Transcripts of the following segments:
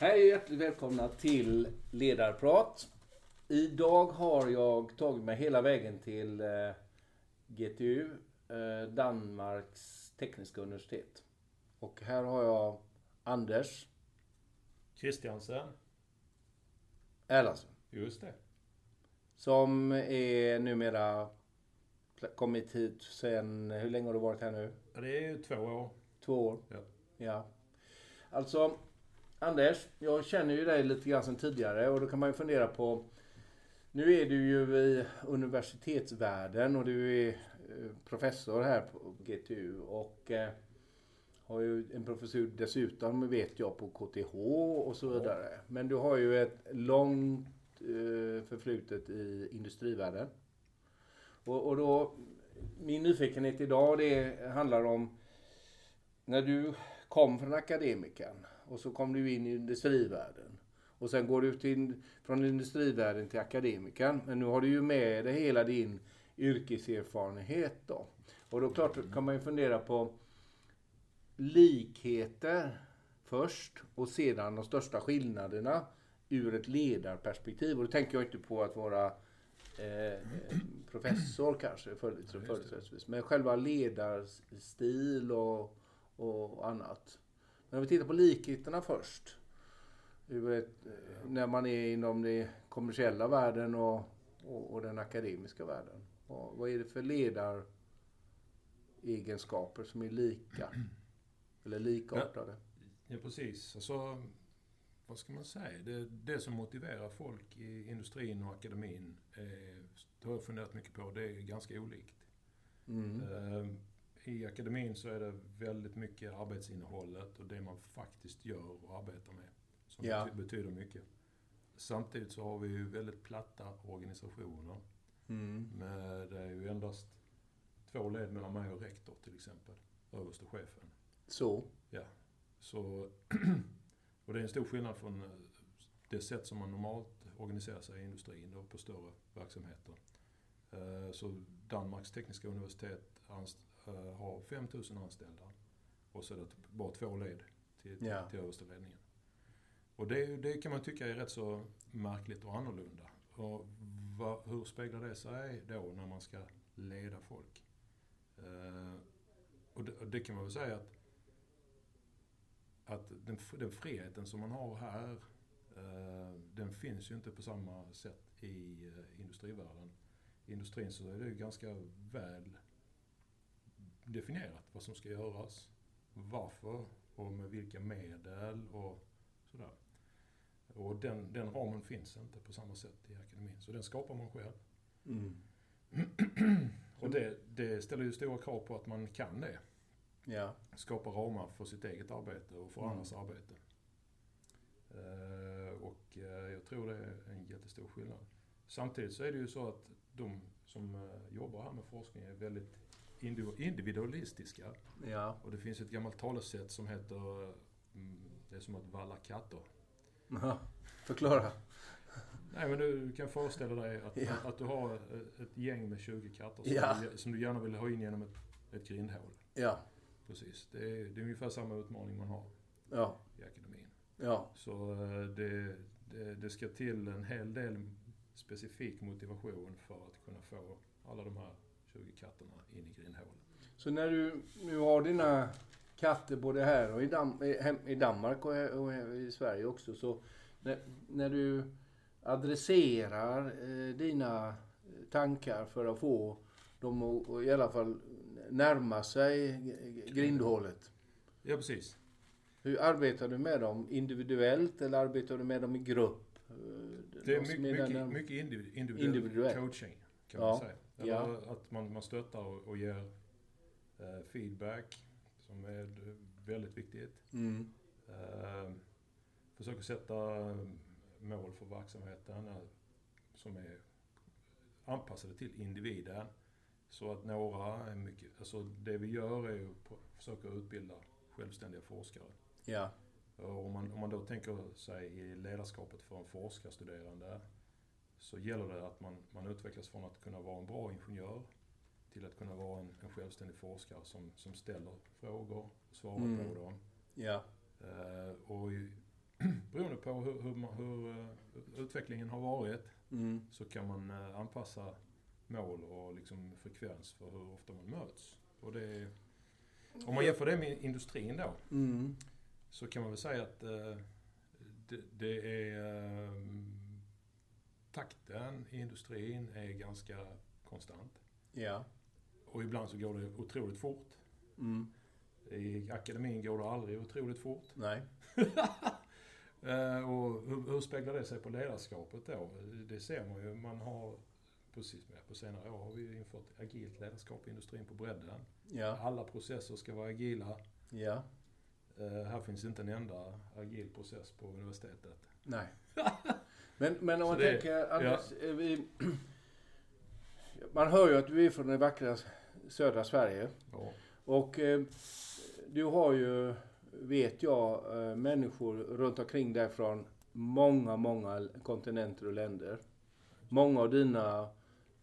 Hej och hjärtligt välkomna till Ledarprat. Idag har jag tagit mig hela vägen till eh, GTU, eh, Danmarks tekniska universitet. Och här har jag Anders Christiansen. Erlandsson. Just det. Som är numera kommit hit sen, hur länge har du varit här nu? Ja, Det är ju två år. Två år? Ja. Ja. Alltså, Anders, jag känner ju dig lite grann sedan tidigare och då kan man ju fundera på... Nu är du ju i universitetsvärlden och du är eh, professor här på GTU och eh, har ju en professur dessutom, vet jag, på KTH och så vidare. Men du har ju ett långt eh, förflutet i industrivärlden. Och, och då, min nyfikenhet idag det handlar om när du kom från akademikern och så kom du in i industrivärlden. Och sen går du till, från industrivärlden till akademikern. Men nu har du ju med dig hela din yrkeserfarenhet då. Och då klart kan man ju fundera på likheter först och sedan de största skillnaderna ur ett ledarperspektiv. Och då tänker jag inte på att vara eh, professor kanske företrädesvis. Men själva ledarstil och, och annat. Men om vi tittar på likheterna först. Ett, eh, när man är inom den kommersiella världen och, och, och den akademiska världen. Och vad är det för ledaregenskaper som är lika? Eller likartade? Ja, precis. Alltså, vad ska man säga? Det, det som motiverar folk i industrin och akademin, eh, det har jag funderat mycket på, det är ganska olikt. Mm. Eh, I akademin så är det väldigt mycket arbetsinnehållet och det man faktiskt gör och arbetar med som Ja. bety- betyder mycket. Samtidigt så har vi ju väldigt platta organisationer. Mm. Med, det är ju endast två led mellan mig och rektor till exempel. Överste chefen. Så. Så, och det är en stor skillnad från eh, det sätt som man normalt organiserar sig i industrin och på större verksamheter. Eh, Så Danmarks tekniska universitet har 5000 anställda och så är det bara två led till, till, Ja. till översta ledningen. Och det, det kan man tycka är rätt så märkligt och annorlunda. Och vad, hur speglar det sig då när man ska leda folk? Eh, och det, och det kan man väl säga att att den, den friheten som man har här, eh, den finns ju inte på samma sätt i eh, industrivärlden. I industrin så är det ju ganska väl definierat vad som ska göras, varför och med vilka medel och sådär. Och den, den ramen finns inte på samma sätt i akademin, så den skapar man själv. Mm. Och det, det ställer ju stora krav på att man kan det. Ja. skapa ramar för sitt eget arbete och för Mm. andras arbete. Eh, och eh, jag tror det är en jättestor skillnad. Samtidigt så är det ju så att de som eh, jobbar här med forskning är väldigt individualistiska. Ja. Och det finns ett gammalt talesätt som heter mm, det är som att valla katter. Aha. Förklara. Nej men du kan föreställa dig att, Ja. att du har ett- ett gäng med 20 katter som, Ja. du, som du gärna vill ha in genom ett, ett grindhål. Ja. Precis. Det är, det är ungefär samma utmaning man har Ja. i akademin. Ja. Så eh, det, det, det ska till en hel del specifik motivation för att kunna få alla de här 20 katterna in i grindhålet. Så när du nu har dina katter både här och i, Dam- i, Danmark och, och i Sverige också. Så när, när du adresserar eh, dina tankar för att få dem att i alla fall närma sig grindhålet. Ja, precis. Hur arbetar du med dem? Individuellt eller arbetar du med dem i grupp? Eh, Det är mycket, mycket, mycket individ- individuell, Individuell. coaching kan Ja. man säga. Eller Ja. att man, man stöttar och, och ger eh, feedback som är väldigt viktigt. Mm. Eh, försöker sätta mål för verksamheten eh, som är anpassade till individen. Så att några är mycket, alltså det vi gör är ju att försöka utbilda självständiga forskare. Ja. Och om man, om man då tänker sig i ledarskapet för en forskarstuderande så gäller det att man, man utvecklas från att kunna vara en bra ingenjör till att kunna vara en, en självständig forskare som, som ställer frågor och svarar Mm. på dem. Ja. Eh, och i, beroende på hur, hur, man- hur eh, utvecklingen har varit Mm. så kan man eh, anpassa mål och liksom frekvens för hur ofta man möts. Och det om man jämför det med industrin då Mm. så kan man väl säga att eh, det, det är eh, takten i industrin är ganska konstant. Ja. Och ibland så går det otroligt fort. Mm. I akademin går det aldrig otroligt fort. Nej. Eh, och hur, hur speglar det sig på ledarskapet då? Det ser man ju. Man har, precis på senare år har vi infört agilt ledarskap i industrin på bredden. Ja. Alla processer ska vara agila. Ja. Eh, här finns inte en enda agil process på universitetet. Nej. Men, men om man det- tänker, Anders, eh, vi, man hör ju att du är från det vackra södra Sverige. Ja. Och eh, du har ju, vet jag, eh, människor runt omkring dig från många, många kontinenter och länder. Många av dina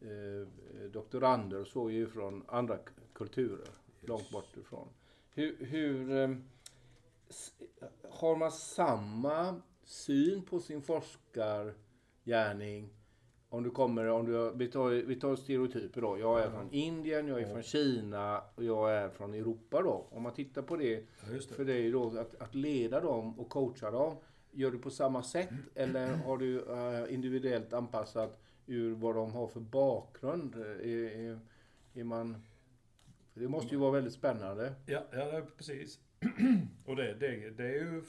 eh, doktorander så är ju från andra kulturer, långt bort ifrån. Hur, hur eh, har man samma syn på sin forskargärning om du kommer, om du, vi, tar, vi tar stereotyper då. Jag är Ja. från Indien, jag är Ja. från Kina och jag är från Europa då. Om man tittar på det Ja, det. för dig då, att, att leda dem och coacha dem. Gör du på samma sätt eller har du eh, individuellt anpassat ur vad de har för bakgrund? Är, är, är man... Det måste ju vara väldigt spännande. Ja, ja precis. och det, det, det är ju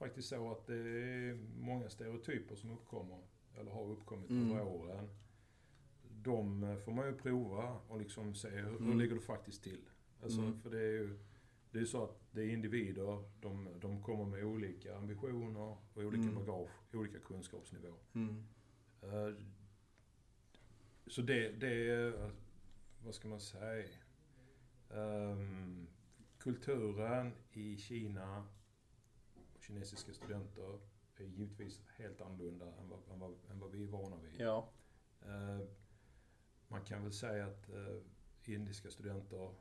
faktiskt så att det är många stereotyper som uppkommer, eller har uppkommit Mm. över åren. De eh, får man ju prova och liksom se hur, hur Mm. ligger det faktiskt till. Alltså, Mm. För det är ju det är så att det är individer, de, de kommer med olika ambitioner och olika Mm. bagage, olika kunskapsnivå. Mm. Eh, Så det, det är, vad ska man säga, Ehm, kulturen i Kina, kinesiska studenter, är givetvis helt annorlunda än vad, än vad, än vad vi är vana vid. Ja. Eh, Man kan väl säga att eh, indiska studenter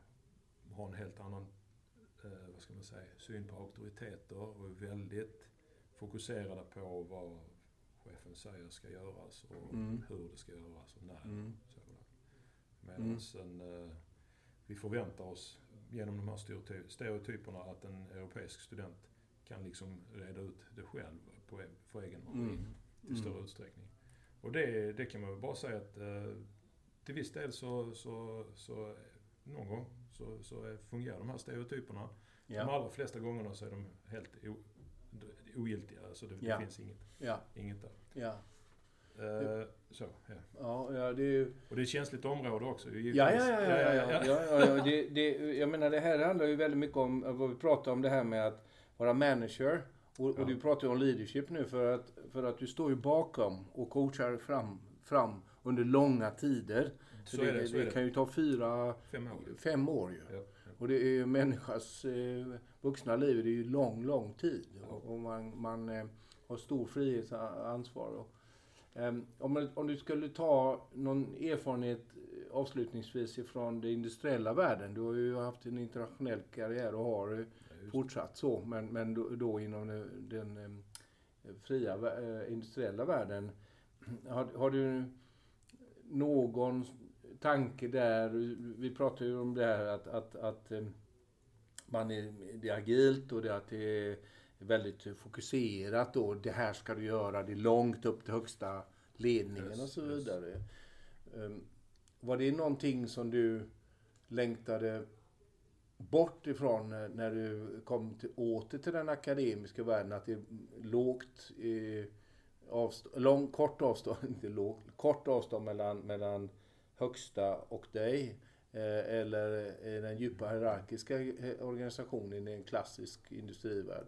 har en helt annan eh, vad ska man säga, syn på auktoriteter och är väldigt fokuserade på vad chefen säger ska göras och Mm. hur det ska göras och när. Mm. Medan en, eh, vi förväntar oss genom de här stereoty- stereotyperna att en europeisk student kan liksom reda ut det själv på, e- för egen maskin Mm. i större utsträckning. Och det, det kan man väl bara säga att eh, till viss del så, så, så någon gång så, så fungerar de här stereotyperna. De Ja. allra flesta gångerna så är de helt o, ogiltiga. Alltså det, Ja. det finns inget, Ja. inget där. Ja. Eh, så, ja. Ja, ja, det är ju... Och det är ett känsligt område också. givetvis. Ja, ja, ja. ja, ja, ja, ja, ja det, det, jag menar, det här handlar ju väldigt mycket om vad vi pratar om det här med att vara manager. Och, och Ja. du pratar ju om leadership nu för att, för att du står ju bakom och coachar fram, fram under långa tider. Så det, är det. Så det det. kan ju ta fyra, Fem år. fem år ju. Ja. Och det är ju människas eh, vuxna liv, det är ju lång, lång tid. Ja. Och, man, man eh, har stor frihet och ehm, om, om du skulle ta någon erfarenhet eh, avslutningsvis ifrån den industriella världen. Du har ju haft en internationell karriär och har fortsatt så, men, men då, då inom den, den eh, fria eh, industriella världen. Har, har du någon tanke där? Vi pratar ju om det här att, att, att eh, man är, det är agilt och det, att det är väldigt fokuserat och det här ska du göra, det är långt upp till högsta ledningen Yes, och så yes. vidare. Um, var det någonting som du längtade bort ifrån när- när du kom till, åter till den akademiska världen? Att det är lågt, eh, avstånd, lång, kort avstånd, inte lågt, kort avstånd mellan, mellan högsta och dig? Eh, eller är den djupa hierarkiska eh, organisationen i en klassisk industrivärld?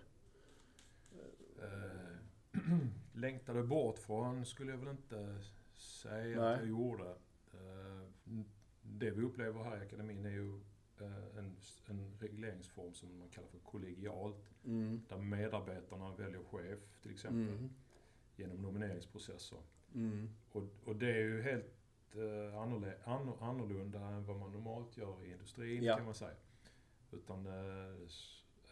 Eh, längtade bort från skulle jag väl inte säga Nej. att jag gjorde. Eh, det vi upplever här i akademin är ju eh, en, en regleringsform som man kallar för kollegialt. Mm. Där medarbetarna väljer chef till exempel Mm. genom nomineringsprocesser. Mm. Och, och det är ju helt eh, annorlunda än vad man normalt gör i industrin Ja. kan man säga. Utan eh,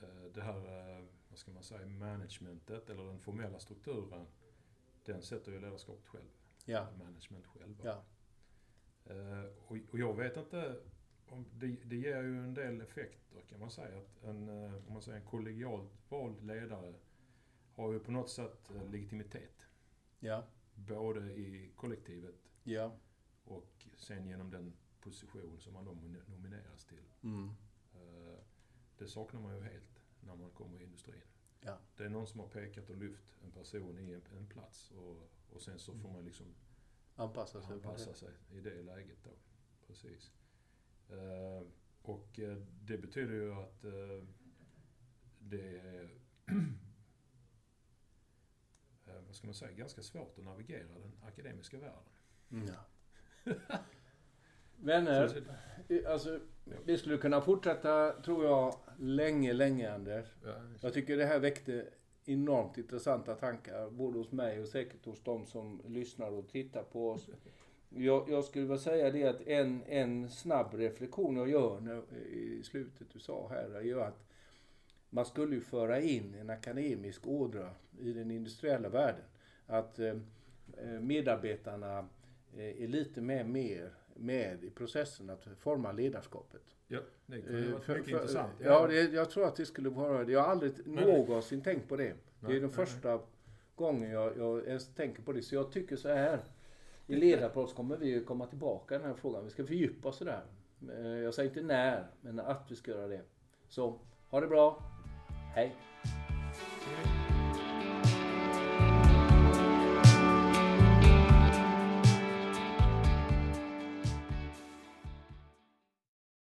eh, det här, eh, vad ska man säga, managementet eller den formella strukturen, den sätter ju ledarskapet själv. Ja. Management själva. Ja. Eh, och, och jag vet inte, det, det ger ju en del effekter kan man säga. Att en, eh, om man säger en kollegialt vald ledare har ju på något sätt eh, legitimitet. Ja. Både i kollektivet Ja. och sen genom den position som man då nomineras till. Mm. Eh, Det saknar man ju helt när man kommer i industrin. Ja. Det är någon som har pekat och lyft en person i en, en plats och, och sen så får man liksom Anpassa sig. anpassa sig i det läget då. Precis. Eh, och eh, det betyder ju att eh, det är vad ska man säga, ganska svårt att navigera den akademiska världen. Mm. Ja. Vänner, Så- så- alltså, vi skulle kunna fortsätta, tror jag, länge, länge Anders. ja, Jag tycker det här väckte enormt intressanta tankar, både hos mig och säkert hos de som lyssnar och tittar på oss. Jag, jag skulle vilja säga det att en, en snabb reflektion jag gör när, i slutet du sa här är ju att man skulle ju föra in en akademisk ådra i den industriella världen. Att eh, medarbetarna eh, är lite mer, mer med i processen att forma ledarskapet. ja, det ju Eh, för- mycket för- intressant. Ja, det, jag tror att det skulle vara det. Jag har aldrig Nej. någonsin tänkt på det. Det Nej, är den nej, första gången jag, jag ens tänker på det. Så jag tycker så här. I ledarproffs kommer vi komma tillbaka i den här frågan. Vi ska fördjupa oss i det här. Eh, jag säger inte när, men att vi ska göra det. Så, ha det bra. Hej!